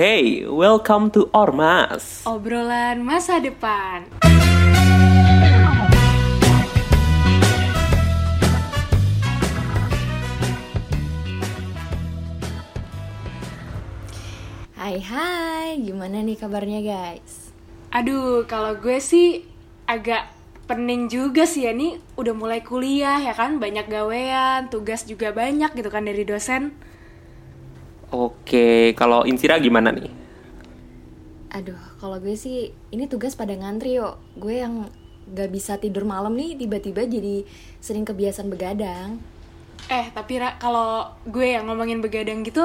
Hey, welcome to Ormas. Obrolan masa depan. Hai hai, gimana nih kabarnya guys? Aduh, kalau gue sih agak pening juga sih ya nih udah mulai kuliah ya kan banyak gawean tugas juga banyak gitu kan dari dosen Oke, kalau Insira gimana nih? Aduh, kalau gue sih ini tugas pada ngantri yo. Gue yang gak bisa tidur malam nih tiba-tiba jadi sering kebiasaan begadang. eh tapi Ra, kalau gue yang ngomongin begadang gitu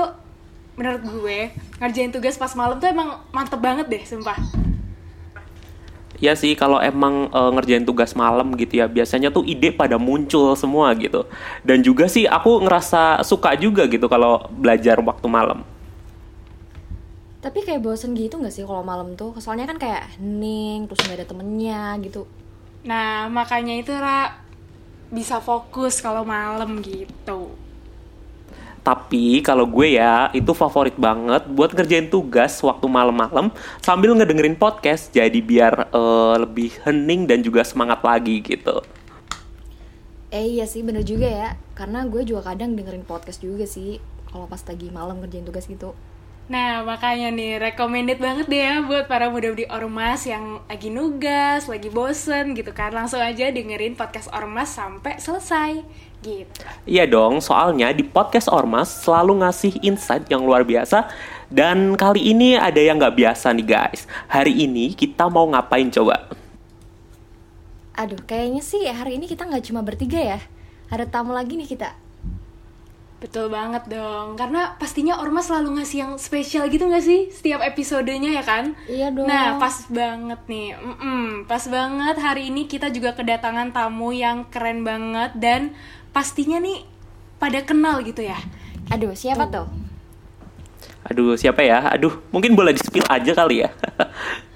menurut gue ngerjain tugas pas malam tuh emang mantep banget deh sumpah Ya sih, kalau emang eh, ngerjain tugas malam gitu ya, biasanya tuh ide pada muncul semua gitu. Dan juga sih aku ngerasa suka juga gitu kalau belajar waktu malam. Tapi kayak bosen gitu gak sih kalau malam tuh? Soalnya kan kayak hening, terus gak ada temennya gitu. nah makanya itu Ra bisa fokus kalau malam gitu Tapi kalau gue ya, itu favorit banget buat ngerjain tugas waktu malam-malam sambil ngedengerin podcast. Jadi biar eh, lebih hening dan juga semangat lagi gitu. Eh iya sih bener juga ya, karena gue juga kadang dengerin podcast juga sih kalau pas lagi malam kerjain tugas gitu. Nah, makanya nih recommended banget deh ya buat para muda-mudi Ormas yang lagi nugas, lagi bosen gitu kan. Langsung aja dengerin podcast Ormas sampai selesai gitu. Iya dong, soalnya di podcast Ormas selalu ngasih insight yang luar biasa dan kali ini ada yang nggak biasa nih guys. Hari ini kita mau ngapain coba? Aduh, kayaknya sih hari ini kita nggak cuma bertiga ya. Ada tamu lagi nih kita. Betul banget dong, karena pastinya Ormas selalu ngasih yang spesial gitu gak sih setiap episodenya ya kan? Iya dong. Nah, pas banget nih, Mm-mm, pas banget hari ini kita juga kedatangan tamu yang keren banget dan pastinya nih pada kenal gitu ya. Aduh, siapa tuh? Aduh, siapa ya? Aduh, mungkin boleh di-spill aja kali ya.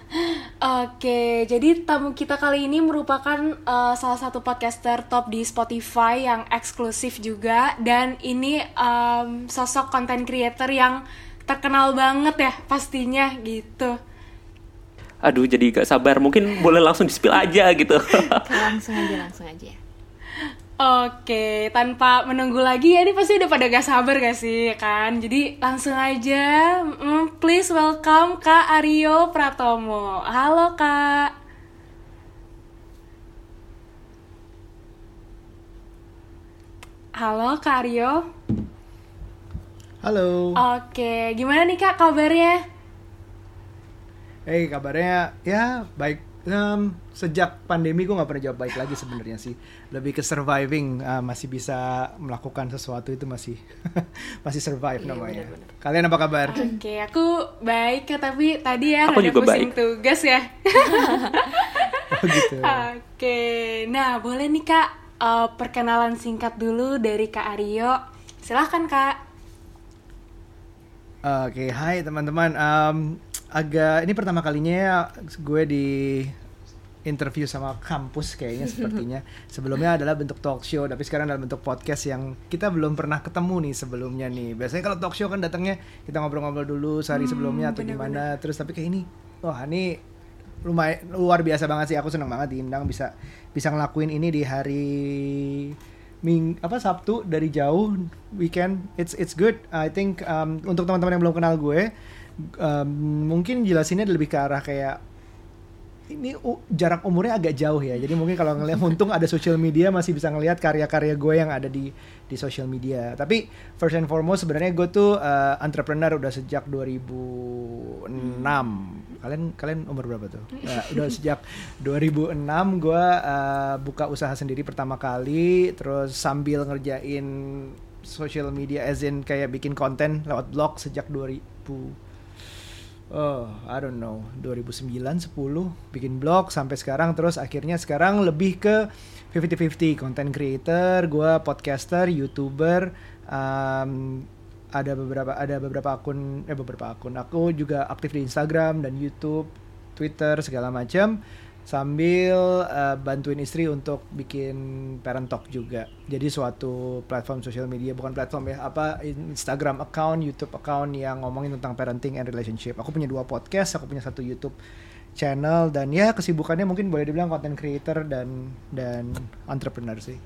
Oke, jadi tamu kita kali ini merupakan uh, salah satu podcaster top di Spotify yang eksklusif juga dan ini um, sosok content creator yang terkenal banget ya pastinya gitu. Aduh, jadi gak sabar. Mungkin boleh langsung di-spill aja gitu. Langsung aja, langsung aja. Oke, tanpa menunggu lagi ya ini pasti udah pada gak sabar gak sih ya kan? Jadi langsung aja, mm, please welcome Kak Aryo Pratomo. Halo Kak. Halo Kak Aryo. Halo. Oke, gimana nih Kak kabarnya? Hey, kabarnya ya baik. Em, sejak pandemi gue nggak pernah jawab baik lagi sebenarnya sih. Lebih ke surviving, eh, masih bisa melakukan sesuatu itu masih masih survive Iya, namanya. benar-benar. Kalian apa kabar? Oke, aku baik ya, tapi tadi ya Aku rada juga pusing baik. tugas ya. Oh gitu. Oke, nah boleh nih kak eh, perkenalan singkat dulu dari kak Aryo. Silahkan kak. Oke, hai teman-teman. Em, agak ini pertama kalinya gue di interview sama kampus kayaknya sepertinya. Sebelumnya adalah bentuk talk show, tapi sekarang dalam bentuk podcast yang kita belum pernah ketemu nih sebelumnya nih. Biasanya kalau talk show kan datangnya kita ngobrol-ngobrol dulu sehari Hmm, sebelumnya atau bener-bener. gimana. Terus tapi kayak ini, wah ini lumayan luar biasa banget sih. Aku senang banget diundang bisa bisa ngelakuin ini di hari Ming apa Sabtu dari jauh weekend it's it's good. I think um, untuk teman-teman yang belum kenal gue um, mungkin jelasinnya lebih ke arah kayak ini jarak umurnya agak jauh ya. Jadi mungkin kalau ngeliat untung ada social media masih bisa ngelihat karya-karya gue yang ada di di social media. Tapi first and foremost sebenarnya gue tuh uh, entrepreneur udah sejak 2006 kalian kalian umur berapa tuh? Nah, udah sejak 2006 gue uh, buka usaha sendiri pertama kali terus sambil ngerjain social media as in kayak bikin konten lewat blog sejak 2000 Oh, I don't know, 2009, 10 bikin blog sampai sekarang. Terus akhirnya sekarang lebih ke 50-50 content creator, gua podcaster, youtuber, um, ada beberapa ada beberapa akun eh beberapa akun. Aku juga aktif di Instagram dan YouTube, Twitter segala macam sambil uh, bantuin istri untuk bikin parent talk juga. Jadi suatu platform sosial media bukan platform ya, apa Instagram account, YouTube account yang ngomongin tentang parenting and relationship. Aku punya dua podcast, aku punya satu YouTube channel dan ya kesibukannya mungkin boleh dibilang content creator dan dan entrepreneur sih.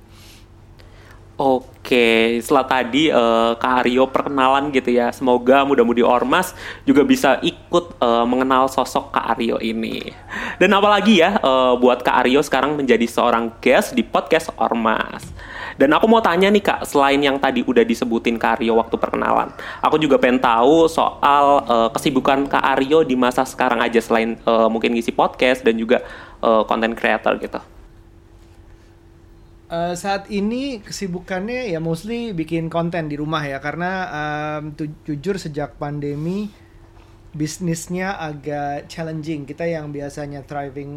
Oke, setelah tadi uh, Kak Aryo perkenalan gitu ya. Semoga mudah-mudi Ormas juga bisa ikut uh, mengenal sosok Kak Aryo ini. Dan apalagi ya uh, buat Kak Aryo sekarang menjadi seorang guest di podcast Ormas. Dan aku mau tanya nih Kak, selain yang tadi udah disebutin Kak Aryo waktu perkenalan, aku juga pengen tahu soal uh, kesibukan Kak Aryo di masa sekarang aja selain uh, mungkin ngisi podcast dan juga konten uh, creator gitu. Uh, saat ini kesibukannya ya mostly bikin konten di rumah ya karena um, jujur sejak pandemi bisnisnya agak challenging. Kita yang biasanya thriving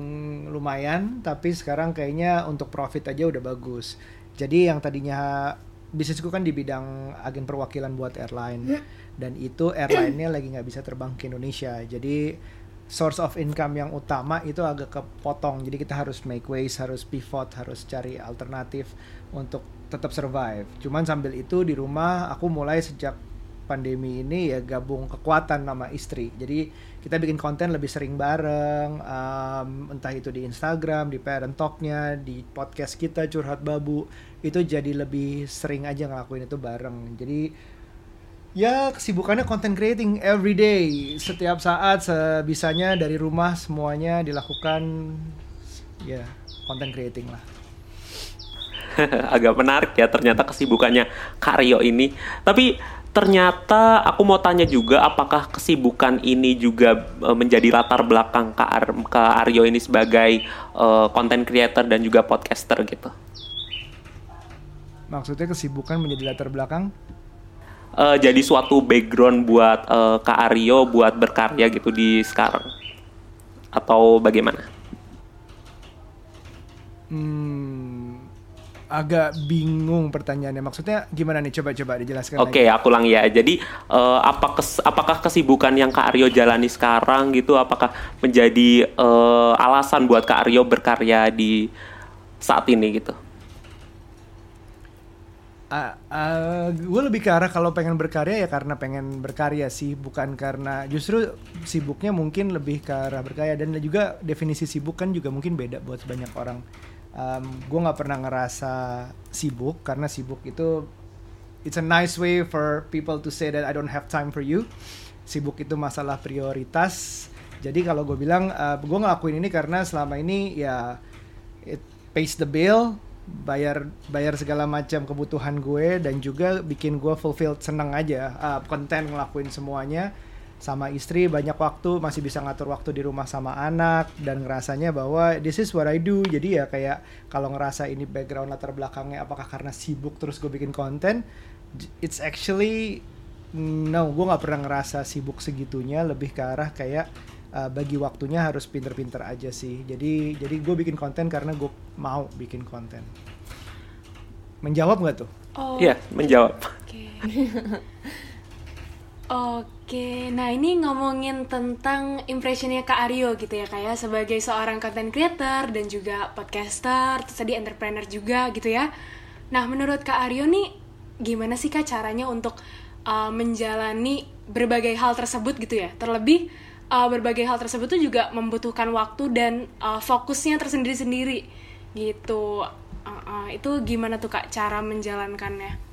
lumayan tapi sekarang kayaknya untuk profit aja udah bagus. Jadi yang tadinya bisnisku kan di bidang agen perwakilan buat airline. Dan itu airline-nya lagi nggak bisa terbang ke Indonesia. Jadi source of income yang utama itu agak kepotong. Jadi kita harus make ways harus pivot harus cari alternatif untuk tetap survive. Cuman sambil itu di rumah aku mulai sejak pandemi ini ya gabung kekuatan nama istri. Jadi kita bikin konten lebih sering bareng um, entah itu di Instagram di parent talknya di podcast kita curhat babu. Itu jadi lebih sering aja ngelakuin itu bareng. Jadi ya kesibukannya content creating every day. Setiap saat sebisanya dari rumah semuanya dilakukan ya content creating lah. Agak menarik ya ternyata kesibukannya Karyo ini. Tapi ternyata aku mau tanya juga apakah kesibukan ini juga uh, menjadi latar belakang Kak, Ar Kak Aryo ini sebagai uh, content creator dan juga podcaster gitu? Maksudnya kesibukan menjadi latar belakang uh, jadi suatu background buat uh, Kak Aryo buat berkarya gitu di sekarang atau bagaimana? Hmm, agak bingung pertanyaannya. Maksudnya gimana nih? Coba-coba dijelaskan. Oke, okay, aku ulang ya. Jadi uh, apa kes, apakah kesibukan yang Kak Aryo jalani sekarang gitu, apakah menjadi uh, alasan buat Kak Aryo berkarya di saat ini gitu? Uh, uh, gue lebih ke arah kalau pengen berkarya ya karena pengen berkarya sih bukan karena justru sibuknya mungkin lebih ke arah berkarya. Dan juga definisi sibuk kan juga mungkin beda buat banyak orang. Um, gue nggak pernah ngerasa sibuk karena sibuk itu it's a nice way for people to say that I don't have time for you. Sibuk itu masalah prioritas. Jadi kalau gue bilang uh, gue ngelakuin ini karena selama ini ya it pays the bill bayar bayar segala macam kebutuhan gue dan juga bikin gue fulfilled seneng aja uh, ngelakuin semuanya sama istri banyak waktu masih bisa ngatur waktu di rumah sama anak dan ngerasanya bahwa this is what I do. Jadi ya kayak kalau ngerasa ini background latar belakangnya apakah karena sibuk terus gue bikin konten it's actually no gue nggak pernah ngerasa sibuk segitunya lebih ke arah kayak uh, bagi waktunya harus pinter-pinter aja sih. Jadi jadi gue bikin konten karena gue mau bikin konten. Menjawab nggak tuh? Oh. Iya, menjawab. Oke. Okay. Oke, nah ini ngomongin tentang impressionnya Kak Aryo gitu ya kayak ya, sebagai seorang content creator dan juga podcaster, terus tadi entrepreneur juga gitu ya. Nah menurut Kak Aryo nih gimana sih Kak caranya untuk uh, menjalani berbagai hal tersebut gitu ya? Terlebih uh, berbagai hal tersebut tuh juga membutuhkan waktu dan uh, fokusnya tersendiri-sendiri. Gitu. Uh, uh, itu gimana tuh kak cara menjalankannya?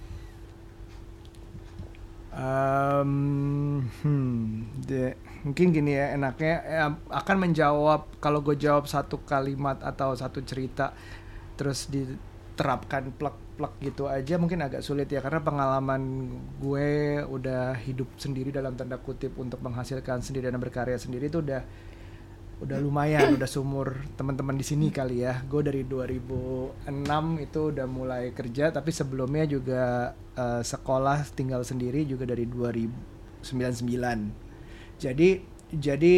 Um, hmm, de, mungkin gini ya enaknya ya, akan menjawab kalau gue jawab satu kalimat atau satu cerita terus diterapkan plek plek gitu aja mungkin agak sulit ya karena pengalaman gue udah hidup sendiri dalam tanda kutip untuk menghasilkan sendiri dan berkarya sendiri itu udah udah lumayan udah sumur teman-teman di sini kali ya. Gue dari 2006 itu udah mulai kerja tapi sebelumnya juga uh, sekolah tinggal sendiri juga dari 2099 jadi jadi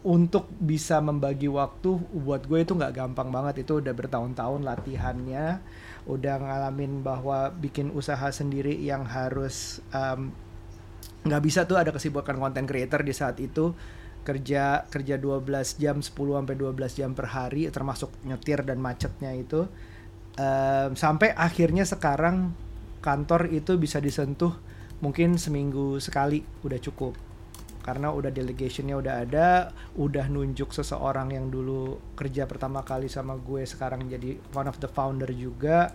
untuk bisa membagi waktu buat gue itu nggak gampang banget itu udah bertahun-tahun latihannya udah ngalamin bahwa bikin usaha sendiri yang harus nggak um, bisa tuh ada kesibukan content creator di saat itu. Kerja kerja 12 jam 10 sampai 12 jam per hari termasuk nyetir dan macetnya itu. Em, sampai akhirnya sekarang kantor itu bisa disentuh mungkin seminggu sekali udah cukup karena udah delegationnya udah ada udah nunjuk seseorang yang dulu kerja pertama kali sama gue sekarang jadi one of the founder juga.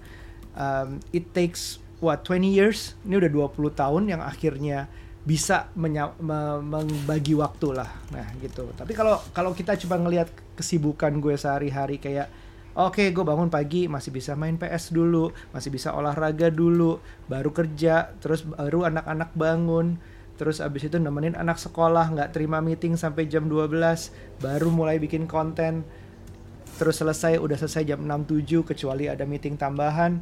Um, it takes what 20 years? Ini udah 20 tahun yang akhirnya bisa menya- me- membagi waktu lah. Nah gitu. Tapi kalau kalau kita coba ngelihat kesibukan gue sehari-hari kayak oke gue bangun pagi masih bisa main PS dulu masih bisa olahraga dulu baru kerja terus baru anak-anak bangun terus abis itu nemenin anak sekolah nggak terima meeting sampai jam 12 baru mulai bikin konten. Terus selesai udah selesai jam 6.07 kecuali ada meeting tambahan.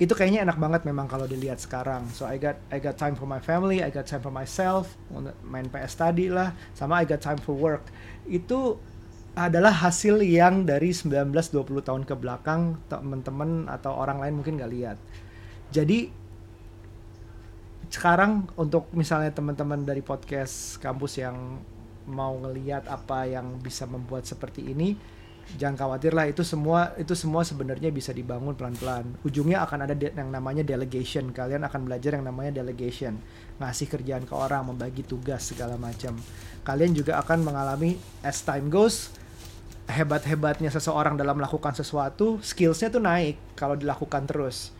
Itu kayaknya enak banget memang kalau dilihat sekarang. So I got I got time for my family I got time for myself main PS tadi lah sama I got time for work. Itu adalah hasil yang dari 19-20 tahun ke belakang teman-teman atau orang lain mungkin nggak lihat. Jadi sekarang untuk misalnya teman-teman dari podcast kampus yang mau ngeliat apa yang bisa membuat seperti ini jangan khawatir lah itu semua itu semua sebenarnya bisa dibangun pelan-pelan. Ujungnya akan ada yang namanya delegation. Kalian akan belajar yang namanya delegation. Ngasih kerjaan ke orang membagi tugas segala macam. Kalian juga akan mengalami as time goes hebat-hebatnya seseorang dalam melakukan sesuatu skillsnya tuh naik kalau dilakukan terus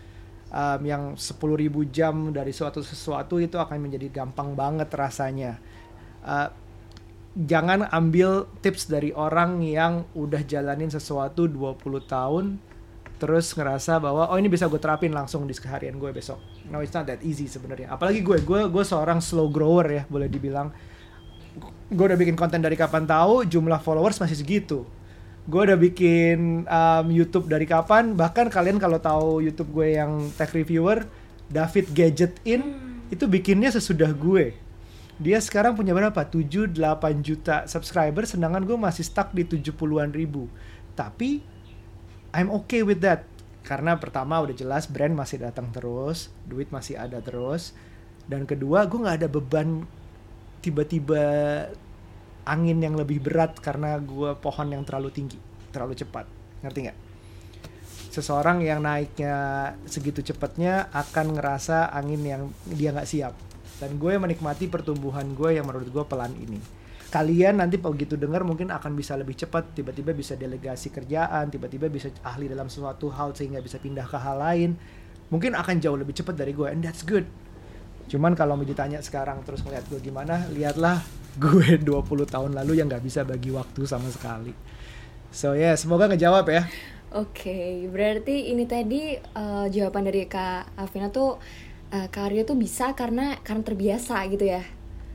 um, yang 10.000 jam dari suatu sesuatu itu akan menjadi gampang banget rasanya Uh, jangan ambil tips dari orang yang udah jalanin sesuatu 20 tahun terus ngerasa bahwa oh ini bisa gue terapin langsung di keseharian gue besok. No it's not that easy sebenarnya. Apalagi gue, gue gue seorang slow grower ya boleh dibilang. Gue udah bikin konten dari kapan tahu, jumlah followers masih segitu. Gue udah bikin um, YouTube dari kapan, bahkan kalian kalau tahu YouTube gue yang tech reviewer, David Gadget In itu bikinnya sesudah gue. Dia sekarang punya berapa? 7-8 juta subscriber sedangkan gue masih stuck di 70-an ribu. Tapi I'm okay with that. Karena pertama udah jelas brand masih datang terus duit masih ada terus. Dan kedua gue nggak ada beban tiba-tiba angin yang lebih berat karena gue pohon yang terlalu tinggi terlalu cepat. Ngerti nggak? Seseorang yang naiknya segitu cepatnya akan ngerasa angin yang dia nggak siap. Dan gue menikmati pertumbuhan gue yang menurut gue pelan ini. Kalian nanti begitu dengar mungkin akan bisa lebih cepat tiba-tiba bisa delegasi kerjaan tiba-tiba bisa ahli dalam suatu hal sehingga bisa pindah ke hal lain. Mungkin akan jauh lebih cepat dari gue and that's good. Cuman kalau mau ditanya sekarang terus ngeliat gue gimana lihatlah gue 20 tahun lalu yang nggak bisa bagi waktu sama sekali so ya yeah, semoga ngejawab ya Oke, berarti ini tadi eh, jawaban dari Kak Afina tuh uh, Kak Aryo tuh bisa karena karena terbiasa gitu ya.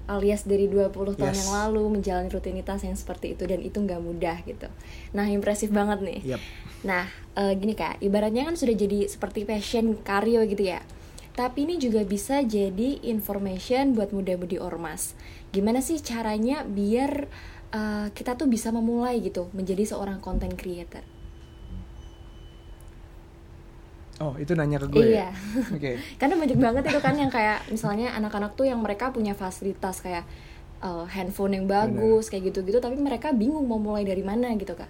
Alias dari 20 tahun Yes. yang lalu menjalani rutinitas yang seperti itu dan itu nggak mudah gitu. Nah, impresif banget nih. Yap. Nah, eh, gini Kak, ibaratnya kan sudah jadi seperti passion Karyo gitu ya. Tapi ini juga bisa jadi information buat muda-mudi ormas. Gimana sih caranya biar eh, kita tuh bisa memulai gitu menjadi seorang content creator? oh itu nanya ke gue Iya. ya? oke Karena banyak banget itu kan yang kayak misalnya anak-anak tuh yang mereka punya fasilitas kayak eh, handphone yang bagus kayak gitu-gitu tapi mereka bingung mau mulai dari mana gitu kak.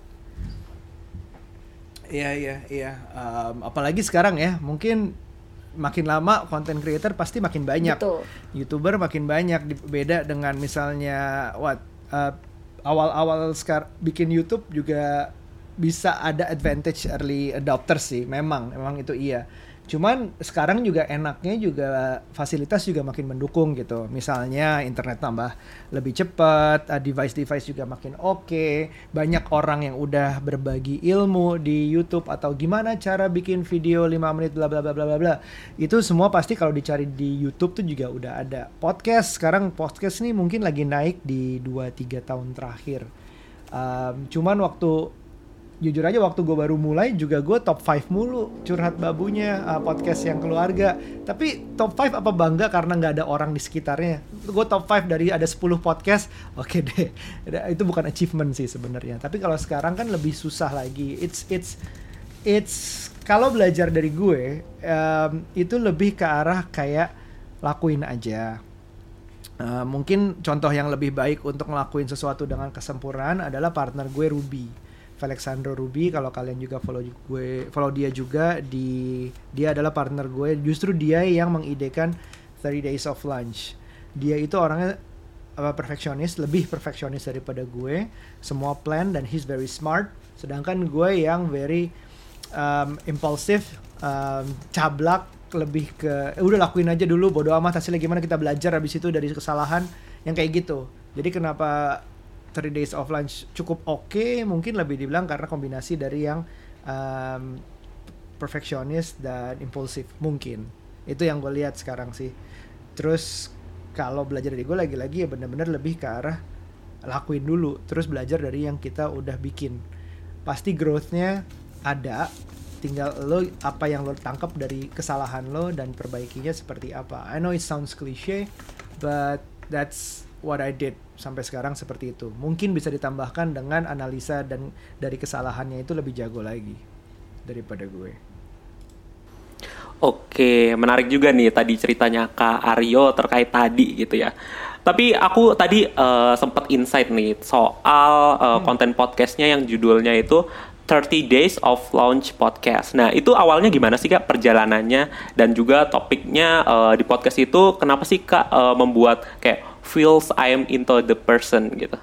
Iya iya iya. Apalagi sekarang ya, mungkin makin lama content creator pasti makin banyak. Betul. Youtuber makin banyak. Beda dengan misalnya what eh, awal-awal sekarang bikin YouTube juga bisa ada advantage early adopter sih. Memang, memang itu iya. Cuman sekarang juga enaknya juga fasilitas juga makin mendukung gitu. Misalnya internet tambah lebih cepat, uh, device-device juga makin oke. Banyak orang yang udah berbagi ilmu di YouTube atau gimana cara bikin video 5 menit bla bla bla bla bla bla. Itu semua pasti kalau dicari di YouTube tuh juga udah ada. Podcast sekarang podcast nih mungkin lagi naik di 2 3 tahun terakhir. Um, cuman waktu jujur aja waktu gue baru mulai juga gue top 5 mulu curhat babunya uh, podcast yang keluarga. Tapi top 5 apa bangga karena nggak ada orang di sekitarnya? Gue top 5 dari ada 10 podcast oke deh. Itu bukan achievement sih sebenarnya. Tapi kalau sekarang kan lebih susah lagi. It's it's it's kalau belajar dari gue um, itu lebih ke arah kayak lakuin aja. Uh, mungkin contoh yang lebih baik untuk ngelakuin sesuatu dengan kesempurnaan adalah partner gue Ruby. Alexandro Ruby kalau kalian juga follow gue follow dia juga di dia adalah partner gue. Justru dia yang mengidekan 30 days of lunch. Dia itu orangnya apa perfeksionis lebih perfeksionis daripada gue. Semua plan dan he's very smart. Sedangkan gue yang very um, impulsif um, cablak lebih ke eh, udah lakuin aja dulu bodo amat hasilnya gimana kita belajar habis itu dari kesalahan yang kayak gitu. Jadi kenapa 30 days of lunch cukup oke okay, mungkin lebih dibilang karena kombinasi dari yang um, perfeksionis dan impulsif mungkin. Itu yang gue lihat sekarang sih. Terus kalau belajar dari gue lagi-lagi ya bener-bener lebih ke arah lakuin dulu terus belajar dari yang kita udah bikin. Pasti growthnya ada tinggal lo apa yang lo tangkap dari kesalahan lo dan perbaikinya seperti apa. I know it sounds cliche but that's what I did sampai sekarang seperti itu mungkin bisa ditambahkan dengan analisa dan dari kesalahannya itu lebih jago lagi daripada gue Oke, menarik juga nih tadi ceritanya Kak Aryo terkait tadi gitu ya. Tapi aku tadi uh, sempat insight nih soal uh, hmm. konten podcastnya yang judulnya itu 30 Days of Launch Podcast. Nah, itu awalnya gimana sih Kak perjalanannya dan juga topiknya uh, di podcast itu kenapa sih Kak uh, membuat kayak feels I am into the person gitu?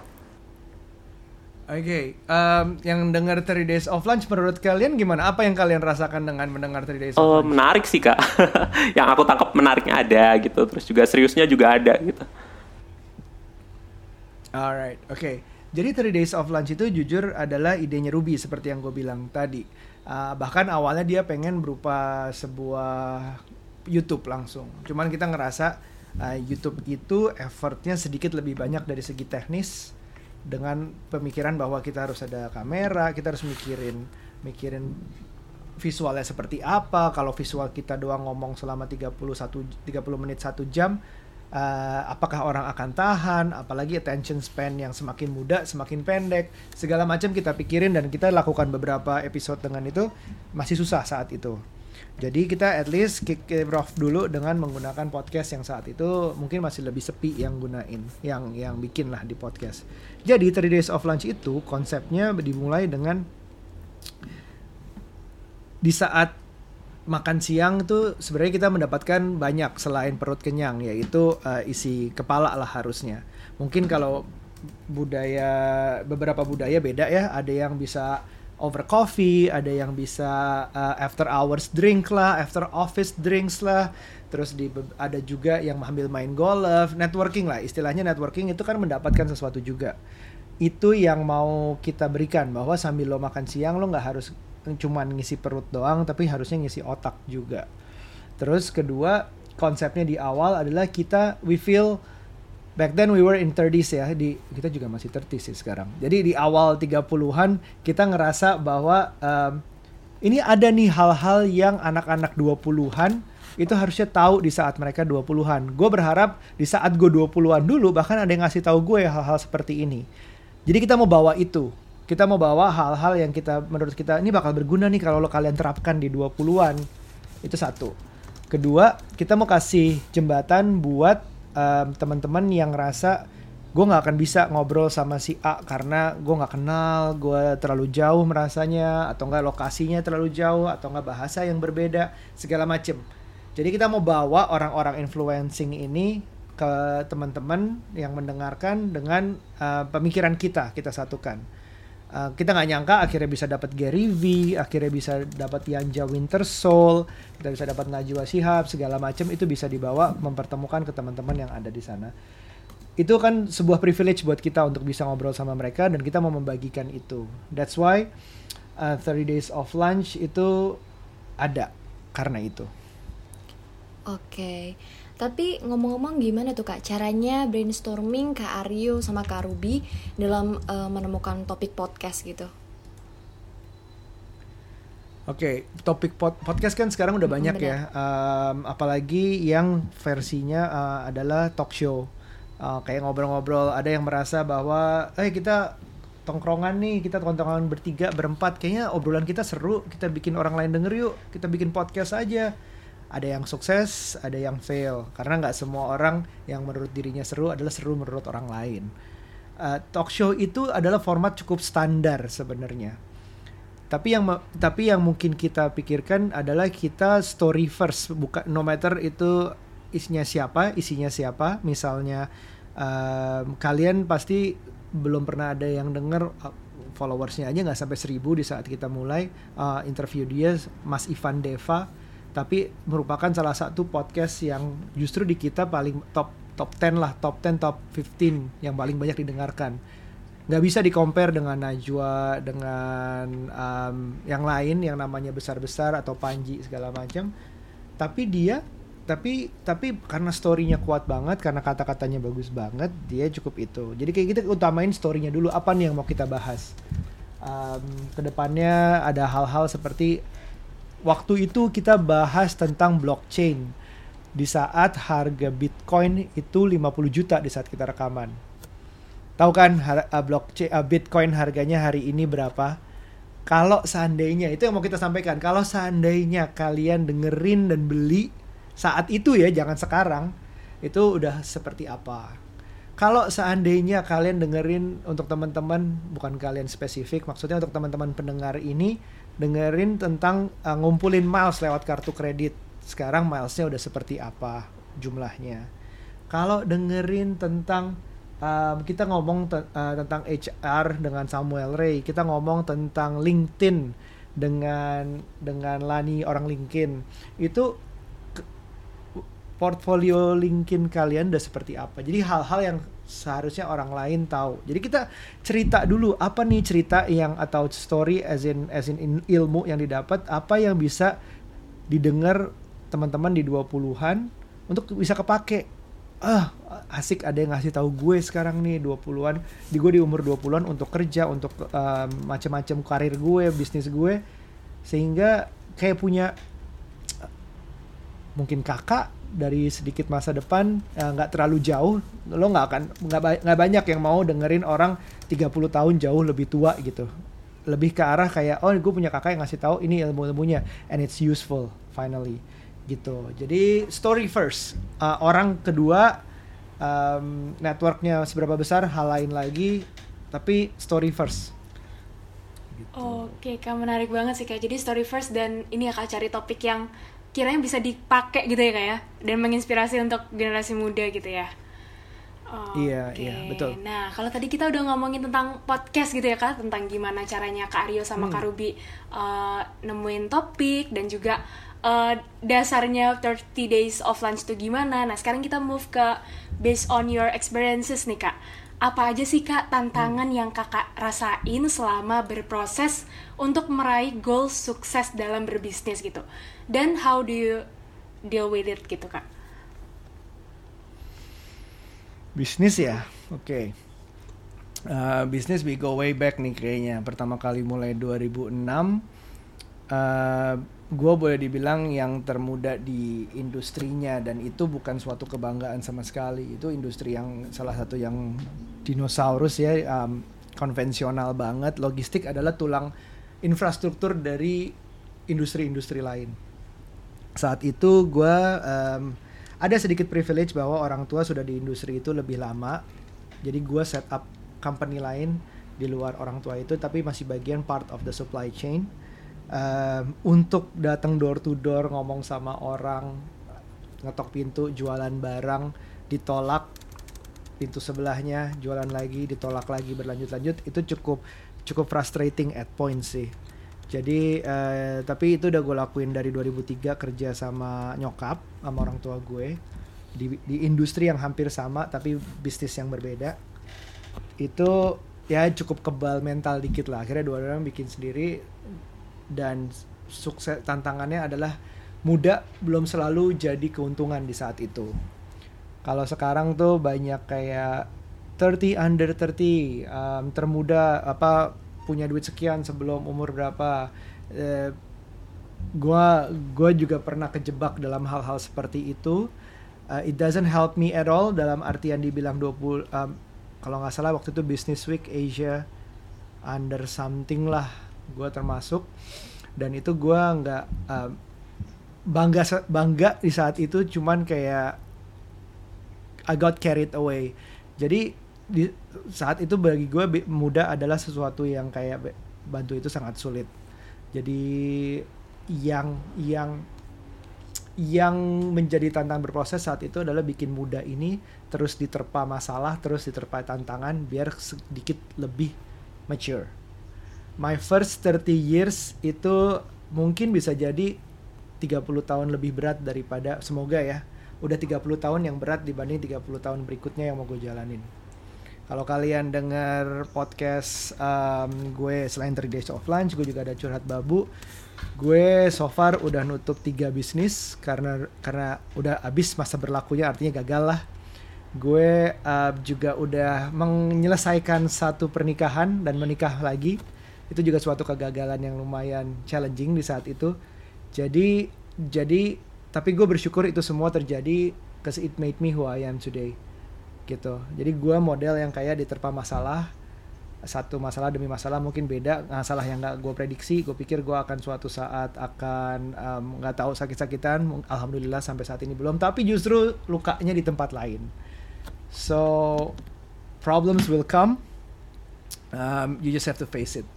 Oke, okay. um, yang dengar 3 Days of Lunch menurut kalian gimana? Apa yang kalian rasakan dengan mendengar 3 Days of uh, Lunch? Menarik sih kak, yang aku tangkap menariknya ada gitu, terus juga seriusnya juga ada gitu. Alright, oke. Okay. Jadi 3 Days of Lunch itu jujur adalah idenya Ruby seperti yang gue bilang tadi. Uh, bahkan awalnya dia pengen berupa sebuah YouTube langsung. Cuman kita ngerasa uh, YouTube itu effortnya sedikit lebih banyak dari segi teknis dengan pemikiran bahwa kita harus ada kamera, kita harus mikirin mikirin visualnya seperti apa. Kalau visual kita doang ngomong selama 31 30 menit satu jam, uh, apakah orang akan tahan? Apalagi attention span yang semakin muda, semakin pendek, segala macam kita pikirin dan kita lakukan beberapa episode dengan itu masih susah saat itu. Jadi kita at least kick it off dulu dengan menggunakan podcast yang saat itu mungkin masih lebih sepi yang gunain, yang yang bikin lah di podcast. Jadi 3 Days of Lunch itu konsepnya dimulai dengan di saat makan siang tuh sebenarnya kita mendapatkan banyak selain perut kenyang yaitu uh, isi kepala lah harusnya. Mungkin kalau budaya beberapa budaya beda ya, ada yang bisa over coffee, ada yang bisa uh, after hours drink lah, after office drinks lah. Terus di ada juga yang mengambil main golf, networking lah. Istilahnya networking itu kan mendapatkan sesuatu juga. Itu yang mau kita berikan bahwa sambil lo makan siang lo nggak harus cuman ngisi perut doang, tapi harusnya ngisi otak juga. Terus kedua konsepnya di awal adalah kita we feel back then we were in 30s ya di kita juga masih 30s sih sekarang. Jadi di awal 30-an kita ngerasa bahwa um, ini ada nih hal-hal yang anak-anak 20-an itu harusnya tahu di saat mereka 20-an. Gue berharap di saat gue 20-an dulu bahkan ada yang ngasih tahu gue hal-hal seperti ini. Jadi kita mau bawa itu. Kita mau bawa hal-hal yang kita menurut kita ini bakal berguna nih kalau lo kalian terapkan di 20-an. Itu satu. Kedua, kita mau kasih jembatan buat um, teman-teman yang ngerasa gue nggak akan bisa ngobrol sama si A karena gue nggak kenal, gue terlalu jauh merasanya, atau nggak lokasinya terlalu jauh, atau nggak bahasa yang berbeda, segala macem. Jadi kita mau bawa orang-orang influencing ini ke teman-teman yang mendengarkan dengan uh, pemikiran kita, kita satukan. Uh, kita nggak nyangka akhirnya bisa dapat Gary V, akhirnya bisa dapat Yanja Winter Soul, kita bisa dapat Najwa Shihab, segala macam itu bisa dibawa mempertemukan ke teman-teman yang ada di sana. Itu kan sebuah privilege buat kita untuk bisa ngobrol sama mereka dan kita mau membagikan itu. That's why uh, 30 Days of Lunch itu ada karena itu. Oke. Okay. Tapi ngomong-ngomong gimana tuh Kak caranya brainstorming Kak Aryo sama Kak Ruby dalam uh, menemukan topik podcast gitu? Oke, okay, topik pod podcast kan sekarang udah banyak Bener. ya, um, apalagi yang versinya uh, adalah talk show, uh, kayak ngobrol-ngobrol. Ada yang merasa bahwa, eh kita tongkrongan nih, kita tongkrongan bertiga, berempat, kayaknya obrolan kita seru, kita bikin orang lain denger yuk, kita bikin podcast aja ada yang sukses ada yang fail. Karena nggak semua orang yang menurut dirinya seru adalah seru menurut orang lain. Uh, talk show itu adalah format cukup standar sebenarnya. Tapi yang tapi yang mungkin kita pikirkan adalah kita story first. Bukan no matter itu isinya siapa isinya siapa. Misalnya um, kalian pasti belum pernah ada yang denger uh, followersnya aja nggak sampai seribu di saat kita mulai. Uh, interview dia Mas Ivan Deva tapi merupakan salah satu podcast yang justru di kita paling top top 10 lah top 10 top 15 yang paling banyak didengarkan. Nggak bisa di compare dengan Najwa dengan um, yang lain yang namanya besar-besar atau Panji segala macam. Tapi dia tapi tapi karena storynya kuat banget karena kata-katanya bagus banget dia cukup itu. Jadi kayak kita utamain storynya dulu. Apa nih yang mau kita bahas? Um, ke depannya ada hal-hal seperti waktu itu kita bahas tentang blockchain di saat harga Bitcoin itu 50 juta di saat kita rekaman. Tahu kan har uh, blockchain uh, Bitcoin harganya hari ini berapa? Kalau seandainya itu yang mau kita sampaikan, kalau seandainya kalian dengerin dan beli saat itu ya, jangan sekarang, itu udah seperti apa? Kalau seandainya kalian dengerin untuk teman-teman, bukan kalian spesifik, maksudnya untuk teman-teman pendengar ini dengerin tentang uh, ngumpulin miles lewat kartu kredit. Sekarang milesnya udah seperti apa jumlahnya. Kalau dengerin tentang um, kita ngomong te uh, tentang HR dengan Samuel Ray, kita ngomong tentang LinkedIn dengan dengan Lani orang LinkedIn. Itu portfolio LinkedIn kalian udah seperti apa. Jadi hal-hal yang seharusnya orang lain tahu. Jadi kita cerita dulu apa nih cerita yang atau story as in as in ilmu yang didapat, apa yang bisa didengar teman-teman di 20-an untuk bisa kepake. Ah, asik ada yang ngasih tahu gue sekarang nih 20-an, di gue di umur 20-an untuk kerja, untuk um, macam-macam karir gue, bisnis gue sehingga kayak punya mungkin kakak dari sedikit masa depan eh, nggak uh, terlalu jauh lo nggak akan nggak ba banyak yang mau dengerin orang 30 tahun jauh lebih tua gitu lebih ke arah kayak oh gue punya kakak yang ngasih tahu ini ilmu ilmunya and it's useful finally gitu jadi story first uh, orang kedua um, networknya seberapa besar hal lain lagi tapi story first gitu. Oke, kak menarik banget sih kak. Jadi story first dan ini ya kak cari topik yang kiranya bisa dipakai gitu ya kak ya dan menginspirasi untuk generasi muda gitu ya Oh, iya, okay. iya, betul. Nah, kalau tadi kita udah ngomongin tentang podcast gitu ya, Kak, tentang gimana caranya Kak Aryo sama hmm. Kak Ruby uh, nemuin topik dan juga uh, dasarnya 30 days of lunch itu gimana. Nah, sekarang kita move ke based on your experiences nih, Kak apa aja sih kak tantangan hmm. yang kakak rasain selama berproses untuk meraih goal sukses dalam berbisnis gitu dan how do you deal with it gitu kak? Bisnis ya? Oke. Okay. uh, bisnis we go way back nih kayaknya. Pertama kali mulai 2006 uh, gue boleh dibilang yang termuda di industrinya. Dan itu bukan suatu kebanggaan sama sekali. Itu industri yang salah satu yang dinosaurus ya um, konvensional banget. Logistik adalah tulang infrastruktur dari industri-industri lain saat itu gue um, ada sedikit privilege bahwa orang tua sudah di industri itu lebih lama. Jadi gue set up company lain di luar orang tua itu tapi masih bagian part of the supply chain. Um, untuk datang door to door ngomong sama orang ngetok pintu jualan barang ditolak pintu sebelahnya jualan lagi ditolak lagi berlanjut-lanjut itu cukup cukup frustrating at point sih jadi uh, tapi itu udah gue lakuin dari 2003 kerja sama nyokap sama orang tua gue. Di, di industri yang hampir sama tapi bisnis yang berbeda. Itu ya cukup kebal mental dikit lah. Akhirnya dua orang bikin sendiri. Dan sukses tantangannya adalah muda belum selalu jadi keuntungan di saat itu. Kalau sekarang tuh banyak kayak 30 under 30 um, termuda apa punya duit sekian sebelum umur berapa. Uh, gua gua juga pernah kejebak dalam hal-hal seperti itu. Uh, it doesn't help me at all dalam artian dibilang 20 um, kalau nggak salah waktu itu Business Week Asia under something lah gue termasuk dan itu gue nggak uh, bangga bangga di saat itu cuman kayak I got carried away jadi di saat itu bagi gue muda adalah sesuatu yang kayak bantu itu sangat sulit jadi yang yang yang menjadi tantangan berproses saat itu adalah bikin muda ini terus diterpa masalah, terus diterpa tantangan biar sedikit lebih mature. My first 30 years itu mungkin bisa jadi 30 tahun lebih berat daripada semoga ya. Udah 30 tahun yang berat dibanding 30 tahun berikutnya yang mau gue jalanin. Kalau kalian dengar podcast um, gue selain 3 Days of Lunch, gue juga ada curhat babu. Gue so far udah nutup tiga bisnis karena karena udah habis masa berlakunya artinya gagal lah. Gue uh, juga udah menyelesaikan satu pernikahan dan menikah lagi. Itu juga suatu kegagalan yang lumayan challenging di saat itu. Jadi jadi tapi gue bersyukur itu semua terjadi cause it made me who I am today gitu. Jadi gue model yang kayak diterpa masalah satu masalah demi masalah mungkin beda. Masalah yang gak gue prediksi gue pikir gue akan suatu saat akan nggak um, tahu sakit-sakitan. Alhamdulillah sampai saat ini belum. Tapi justru lukanya di tempat lain. So problems will come. Um, you just have to face it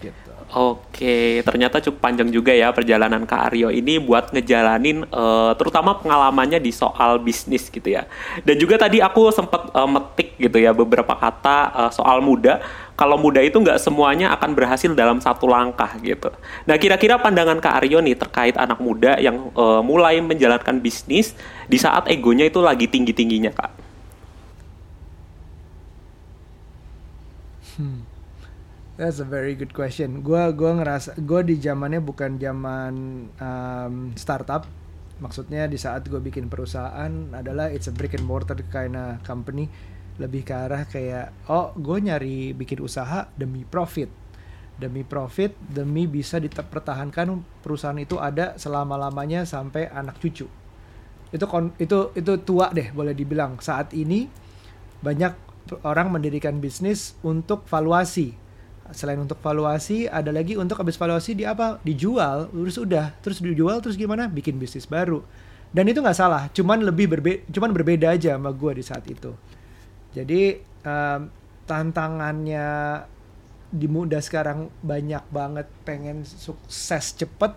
gitu Oke, ternyata cukup panjang juga ya perjalanan Kak Aryo ini buat ngejalanin uh, terutama pengalamannya di soal bisnis gitu ya. Dan juga tadi aku sempat uh, metik gitu ya beberapa kata uh, soal muda. Kalau muda itu nggak semuanya akan berhasil dalam satu langkah gitu. Nah, kira-kira pandangan Kak Aryo nih terkait anak muda yang uh, mulai menjalankan bisnis di saat egonya itu lagi tinggi-tingginya, Kak. Hmm. That's a very good question. Gua gua ngerasa gua di zamannya bukan zaman um, startup. Maksudnya di saat gue bikin perusahaan adalah it's a brick and mortar kind of company. Lebih ke arah kayak oh gue nyari bikin usaha demi profit, demi profit, demi bisa dipertahankan perusahaan itu ada selama lamanya sampai anak cucu. Itu kon itu itu tua deh boleh dibilang. Saat ini banyak orang mendirikan bisnis untuk valuasi selain untuk valuasi ada lagi untuk habis valuasi di apa? Dijual terus udah. Terus dijual terus gimana? Bikin bisnis baru. Dan itu nggak salah cuman lebih berbe cuman berbeda aja sama gue di saat itu. Jadi um, tantangannya di muda sekarang banyak banget pengen sukses cepet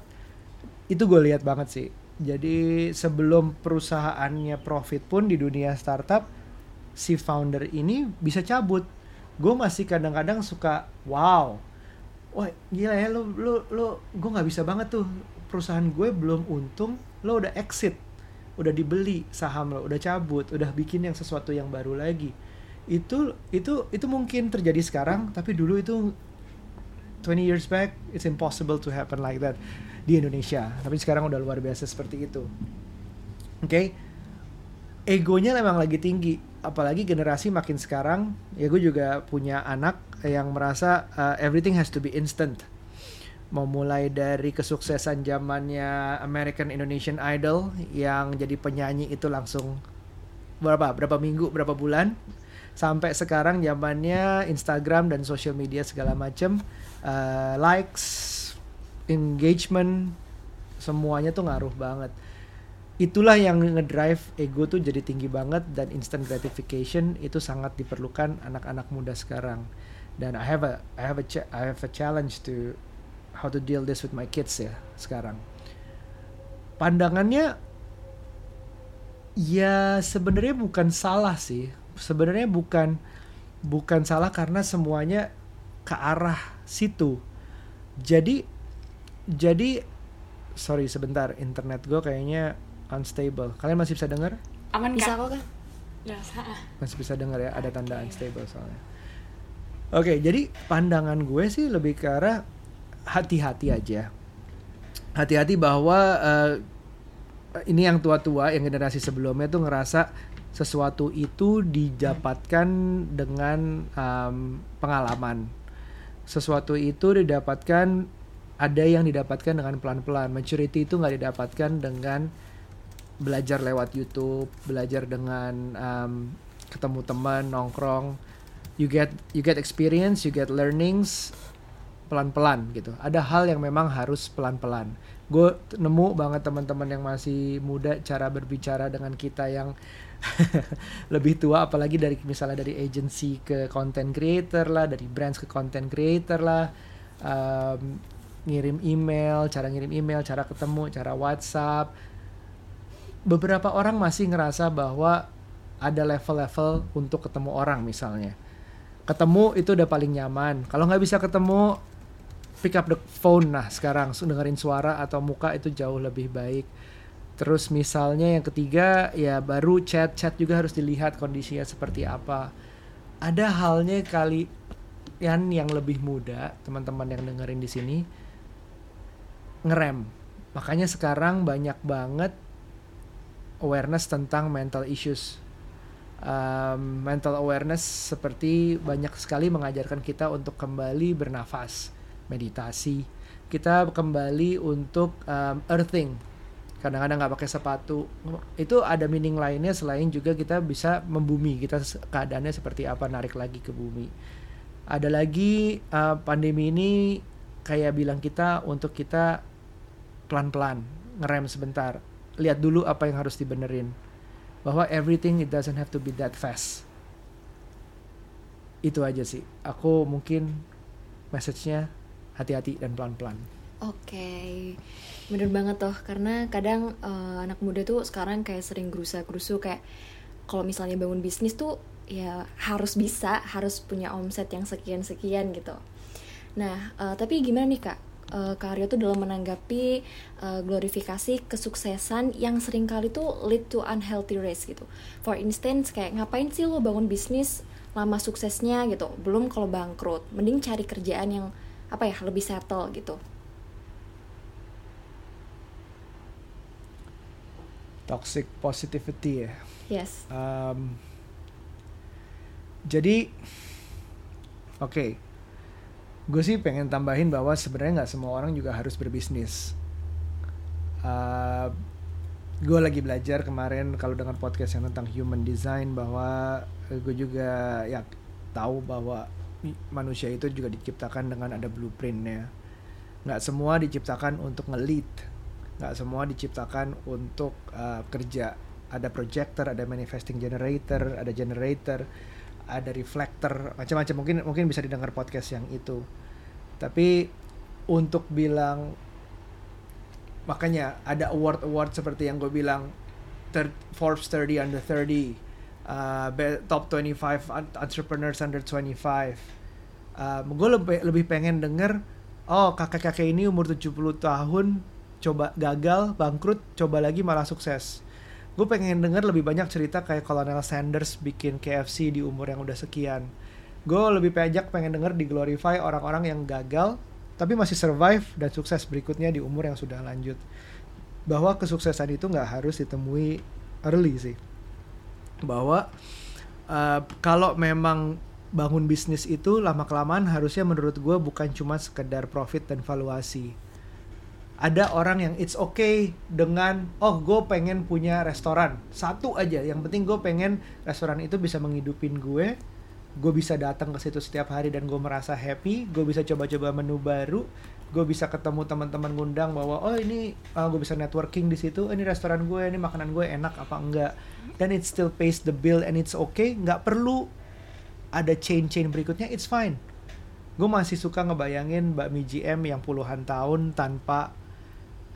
itu gue lihat banget sih. Jadi sebelum perusahaannya profit pun di dunia startup si founder ini bisa cabut gue masih kadang-kadang suka wow wah gila ya lo lo lo gue nggak bisa banget tuh. Perusahaan gue belum untung lo udah exit udah dibeli saham lo udah cabut udah bikin yang sesuatu yang baru lagi. Itu itu itu mungkin terjadi sekarang tapi dulu itu 20 years back it's impossible to happen like that di Indonesia. Tapi sekarang udah luar biasa seperti itu. Oke okay? egonya memang lagi tinggi apalagi generasi makin sekarang ya gue juga punya anak yang merasa uh, everything has to be instant. Mau mulai dari kesuksesan zamannya American Indonesian Idol yang jadi penyanyi itu langsung berapa berapa minggu berapa bulan sampai sekarang zamannya Instagram dan social media segala macam uh, likes engagement semuanya tuh ngaruh banget itulah yang ngedrive ego tuh jadi tinggi banget dan instant gratification itu sangat diperlukan anak-anak muda sekarang. Dan I have a I have a I have a challenge to how to deal this with my kids ya sekarang. Pandangannya ya sebenarnya bukan salah sih. Sebenarnya bukan bukan salah karena semuanya ke arah situ. Jadi jadi sorry sebentar internet gue kayaknya unstable. Kalian masih bisa dengar? Aman Bisa kak? kok kan? Bisa. Masih bisa dengar ya? Ada tanda unstable soalnya. Oke, jadi pandangan gue sih lebih ke arah hati-hati aja. Hati-hati bahwa uh, ini yang tua-tua, yang generasi sebelumnya tuh ngerasa sesuatu itu didapatkan dengan um, pengalaman. Sesuatu itu didapatkan ada yang didapatkan dengan pelan-pelan. Maturity itu nggak didapatkan dengan belajar lewat YouTube, belajar dengan um, ketemu teman, nongkrong. You get you get experience, you get learnings pelan-pelan gitu. Ada hal yang memang harus pelan-pelan. Gue nemu banget teman-teman yang masih muda cara berbicara dengan kita yang lebih tua apalagi dari misalnya dari agency ke content creator lah, dari brands ke content creator lah. Um, ngirim email, cara ngirim email, cara ketemu, cara WhatsApp. Beberapa orang masih ngerasa bahwa ada level-level untuk ketemu orang misalnya. Ketemu itu udah paling nyaman. Kalau nggak bisa ketemu, pick up the phone nah sekarang dengerin suara atau muka itu jauh lebih baik. Terus misalnya yang ketiga ya baru chat chat juga harus dilihat kondisinya seperti apa. Ada halnya kali yang yang lebih muda teman-teman yang dengerin di sini ngerem. Makanya sekarang banyak banget awareness tentang mental issues um, mental awareness seperti banyak sekali mengajarkan kita untuk kembali bernafas, meditasi. Kita kembali untuk um, earthing. Kadang-kadang nggak pakai sepatu. Itu ada meaning lainnya selain juga kita bisa membumi. Kita keadaannya seperti apa narik lagi ke bumi. Ada lagi uh, pandemi ini kayak bilang kita untuk kita pelan-pelan ngerem sebentar. Lihat dulu apa yang harus dibenerin. Bahwa everything it doesn't have to be that fast. Itu aja sih. Aku mungkin message-nya hati-hati dan pelan-pelan. Oke. Okay. bener banget toh. Karena kadang uh, anak muda tuh sekarang kayak sering gerusa-gerusu kayak kalau misalnya bangun bisnis tuh ya harus bisa harus punya omset yang sekian-sekian gitu. Nah uh, tapi gimana nih kak uh, Kak Aryo tuh dalam menanggapi uh, glorifikasi kesuksesan yang sering kali tuh lead to unhealthy risk gitu. For instance kayak ngapain sih lo bangun bisnis lama suksesnya gitu, belum kalau bangkrut, mending cari kerjaan yang apa ya lebih settle gitu. Toxic positivity ya. Yes. Um, jadi, oke. Okay gue sih pengen tambahin bahwa sebenarnya nggak semua orang juga harus berbisnis. Uh, gue lagi belajar kemarin kalau dengan podcast yang tentang human design bahwa gue juga ya tahu bahwa manusia itu juga diciptakan dengan ada blueprintnya. Nggak semua diciptakan untuk ngelit, nggak semua diciptakan untuk uh, kerja. Ada projector, ada manifesting generator, ada generator, ada reflector, macam-macam. Mungkin mungkin bisa didengar podcast yang itu tapi untuk bilang makanya ada award award seperti yang gue bilang Forbes 30 under 30 uh, top 25 entrepreneurs under 25 uh, gue lebih lebih pengen denger oh kakek-kakek ini umur 70 tahun coba gagal bangkrut coba lagi malah sukses. Gue pengen denger lebih banyak cerita kayak Colonel Sanders bikin KFC di umur yang udah sekian gue lebih pajak pengen denger di glorify orang-orang yang gagal tapi masih survive dan sukses berikutnya di umur yang sudah lanjut. Bahwa kesuksesan itu nggak harus ditemui early sih. Bahwa uh, kalau memang bangun bisnis itu lama kelamaan harusnya menurut gue bukan cuma sekedar profit dan valuasi. Ada orang yang it's okay dengan oh gue pengen punya restoran. Satu aja yang penting gue pengen restoran itu bisa menghidupin gue gue bisa datang ke situ setiap hari dan gue merasa happy. Gue bisa coba-coba menu baru. Gue bisa ketemu teman-teman ngundang bahwa oh ini uh, ah, gue bisa networking di situ. Ini restoran gue ini makanan gue enak apa enggak? Dan it still pays the bill and it's okay. Nggak perlu ada chain chain berikutnya. It's fine. Gue masih suka ngebayangin Mbak Mi GM yang puluhan tahun tanpa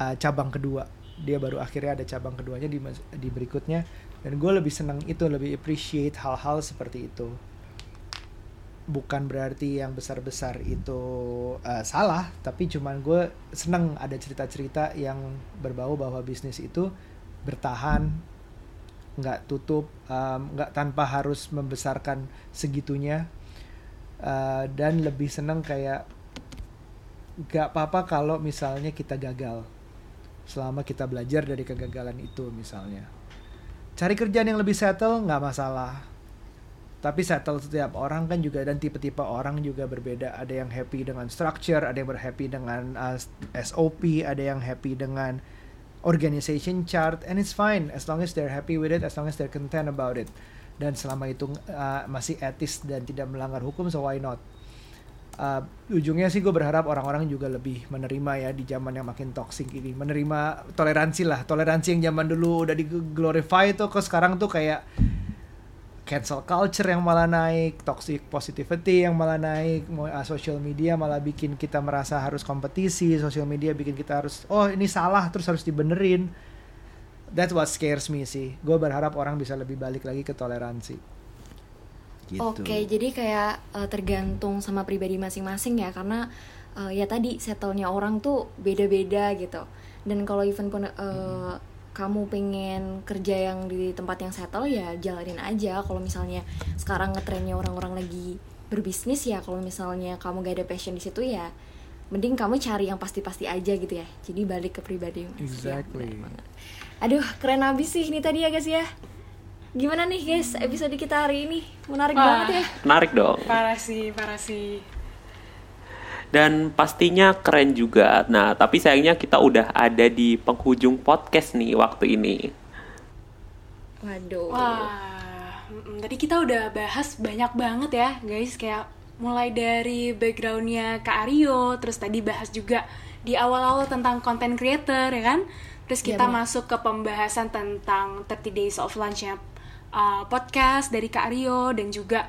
uh, cabang kedua. Dia baru akhirnya ada cabang keduanya di di berikutnya. Dan gue lebih senang itu lebih appreciate hal-hal seperti itu bukan berarti yang besar-besar itu uh, salah tapi cuman gue seneng ada cerita-cerita yang berbau bahwa bisnis itu bertahan nggak tutup nggak um, tanpa harus membesarkan segitunya. Uh, dan lebih seneng kayak nggak apa-apa kalau misalnya kita gagal selama kita belajar dari kegagalan itu misalnya. Cari kerjaan yang lebih settle nggak masalah tapi settle setiap orang kan juga dan tipe-tipe orang juga berbeda. Ada yang happy dengan structure ada yang berhappy dengan uh, SOP ada yang happy dengan organization chart and it's fine as long as they're happy with it as long as they're content about it. Dan selama itu uh, masih etis dan tidak melanggar hukum so why not? Uh, ujungnya sih gue berharap orang-orang juga lebih menerima ya di zaman yang makin toxic ini. Menerima toleransi lah. Toleransi yang zaman dulu udah di glorify tuh ke sekarang tuh kayak cancel culture yang malah naik, toxic positivity yang malah naik, mau uh, social media malah bikin kita merasa harus kompetisi, social media bikin kita harus oh ini salah terus harus dibenerin. That's what scares me sih. Gue berharap orang bisa lebih balik lagi ke toleransi. Gitu. Oke, jadi kayak uh, tergantung sama pribadi masing-masing ya karena uh, ya tadi settlenya orang tuh beda-beda gitu. Dan kalau even pun uh, hmm kamu pengen kerja yang di tempat yang settle ya jalanin aja. Kalau misalnya sekarang ngetrennya orang-orang lagi berbisnis ya kalau misalnya kamu gak ada passion di situ ya mending kamu cari yang pasti-pasti aja gitu ya. Jadi balik ke pribadi. Exactly. ya, aduh keren abis sih ini tadi ya guys ya. Gimana nih guys episode kita hari ini? Menarik Wah, banget ya. menarik dong. Parah sih parah sih dan pastinya keren juga. Nah, tapi sayangnya kita udah ada di penghujung podcast nih waktu ini. Waduh. Wah, tadi kita udah bahas banyak banget ya, guys. Kayak mulai dari backgroundnya Kak Aryo, terus tadi bahas juga di awal-awal tentang content creator, ya kan? Terus iya, kita ya, masuk ke pembahasan tentang 30 Days of Lunch-nya uh, podcast dari Kak Aryo dan juga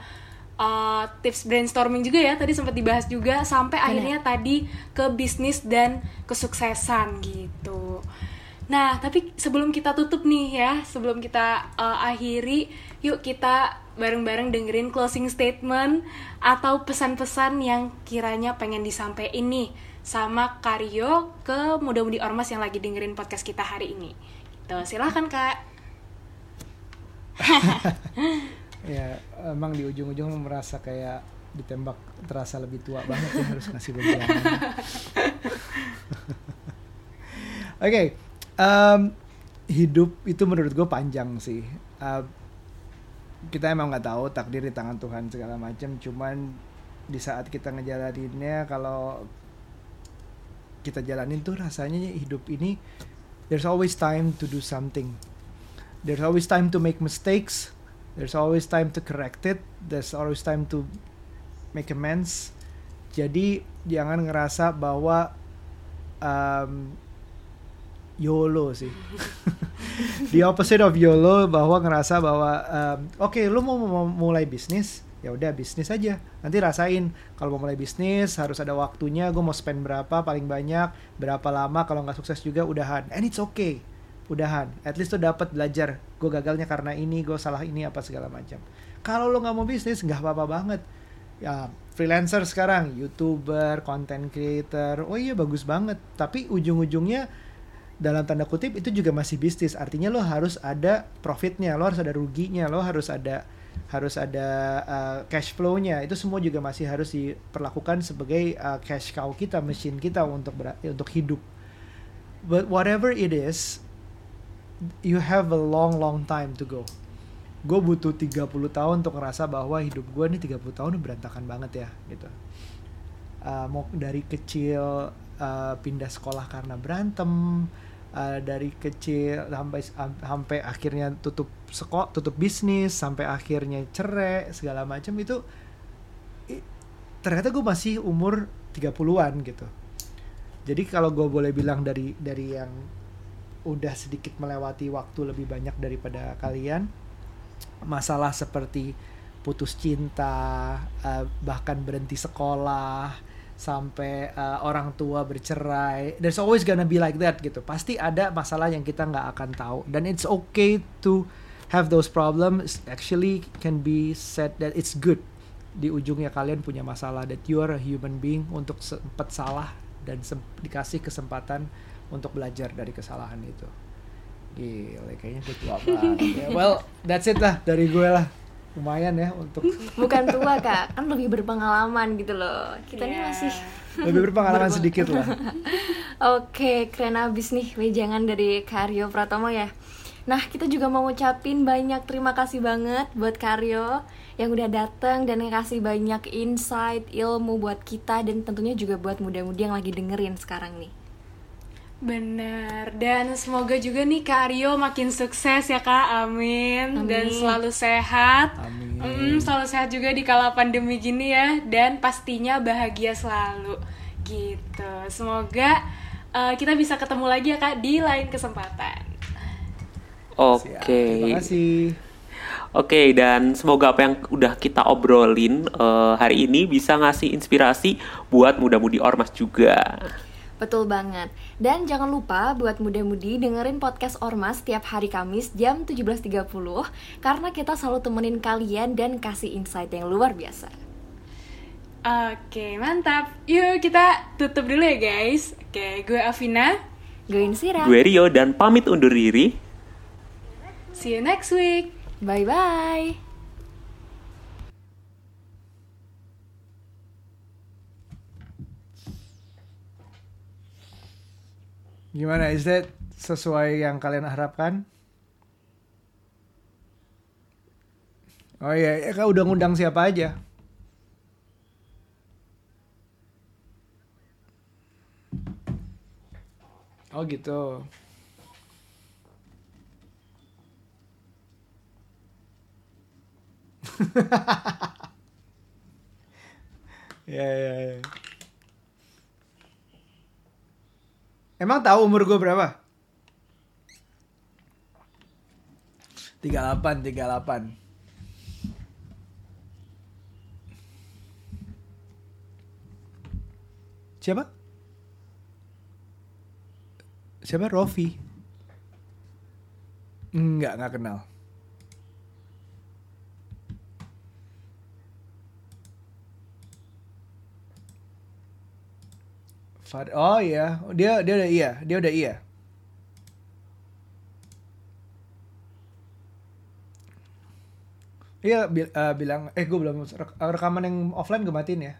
uh, tips brainstorming juga ya tadi sempat dibahas juga sampai Benar. akhirnya tadi ke bisnis dan kesuksesan gitu. Nah, tapi sebelum kita tutup nih ya, sebelum kita uh, akhiri, yuk kita bareng-bareng dengerin closing statement atau pesan-pesan yang kiranya pengen disampaikan nih sama Karyo ke muda-mudi ormas yang lagi dengerin podcast kita hari ini. Tuh, gitu. silahkan kak. ya emang di ujung-ujung merasa kayak ditembak terasa lebih tua banget ya harus ngasih beberapa oke okay, um, hidup itu menurut gue panjang sih. Uh, kita emang nggak tahu takdir di tangan Tuhan segala macam cuman di saat kita ngejalaninnya kalau kita jalanin tuh rasanya hidup ini there's always time to do something. There's always time to make mistakes there's always time to correct it. There's always time to make amends. Jadi jangan ngerasa bahwa um, YOLO sih. The opposite of YOLO bahwa ngerasa bahwa um, oke okay, lu mau, mau mulai bisnis ya udah bisnis aja. Nanti rasain kalau mau mulai bisnis harus ada waktunya gue mau spend berapa paling banyak berapa lama kalau nggak sukses juga udahan. And it's okay udahan. At least tuh dapat belajar gue gagalnya karena ini gue salah ini apa segala macam. Kalau lo nggak mau bisnis nggak apa-apa banget. Ya freelancer sekarang youtuber content creator oh iya bagus banget. Tapi ujung-ujungnya dalam tanda kutip itu juga masih bisnis. Artinya lo harus ada profitnya lo harus ada ruginya lo harus ada harus ada uh, cash flow-nya. Itu semua juga masih harus diperlakukan sebagai uh, cash cow kita mesin kita untuk untuk hidup. But whatever it is you have a long long time to go. Gue butuh 30 tahun untuk ngerasa bahwa hidup gue nih 30 tahun berantakan banget ya gitu. Uh, mau dari kecil uh, pindah sekolah karena berantem uh, dari kecil sampai sampai akhirnya tutup sekolah tutup bisnis sampai akhirnya cerai segala macam itu ternyata gue masih umur 30-an gitu. Jadi kalau gue boleh bilang dari dari yang udah sedikit melewati waktu lebih banyak daripada kalian. Masalah seperti putus cinta uh, bahkan berhenti sekolah sampai uh, orang tua bercerai. There's always gonna be like that gitu. Pasti ada masalah yang kita nggak akan tahu. Dan it's okay to have those problems. Actually can be said that it's good. Di ujungnya kalian punya masalah that you are a human being untuk sempat salah dan dikasih kesempatan untuk belajar dari kesalahan itu gile kayaknya gue tua banget ya well that's it lah dari gue lah lumayan ya untuk bukan tua kak kan lebih berpengalaman gitu loh kita yeah. nih iya. masih lebih berpengalaman sedikit lah oke keren abis nih wejangan dari Karyo Pratomo ya Nah, kita juga mau ngucapin banyak terima kasih banget buat Karyo yang udah datang dan ngasih banyak insight, ilmu buat kita dan tentunya juga buat muda-mudi yang lagi dengerin sekarang nih. Bener, dan semoga juga nih Kak Aryo makin sukses ya Kak, amin. Amin. Dan selalu sehat. Amin. Mm, selalu sehat juga di kala pandemi gini ya, dan pastinya bahagia selalu. Gitu, semoga uh, kita bisa ketemu lagi ya Kak di lain kesempatan. Oke. Siap, Terima kasih. Oke, dan semoga apa yang udah kita obrolin eh, hari ini bisa ngasih inspirasi buat muda-mudi ormas juga. Betul banget. Dan jangan lupa buat muda-mudi dengerin podcast Ormas tiap hari Kamis jam 17.30 karena kita selalu temenin kalian dan kasih insight yang luar biasa. Oke, mantap. Yuk kita tutup dulu ya guys. Oke, gue Avina. Gue Insira. Gue Rio dan pamit undur diri. See you next week. Bye-bye. Gimana? Is that sesuai yang kalian harapkan? Oh iya, ya, kak udah ngundang siapa aja? Oh gitu. Ya ya ya. Emang tahu umur gue berapa? 38, 38. Siapa? Siapa? Rofi? Enggak, enggak kenal. Fad oh iya, dia dia udah iya, dia udah iya. Iya bil- eh, bilang, eh gue belum rek- rekaman yang offline gue matiin ya.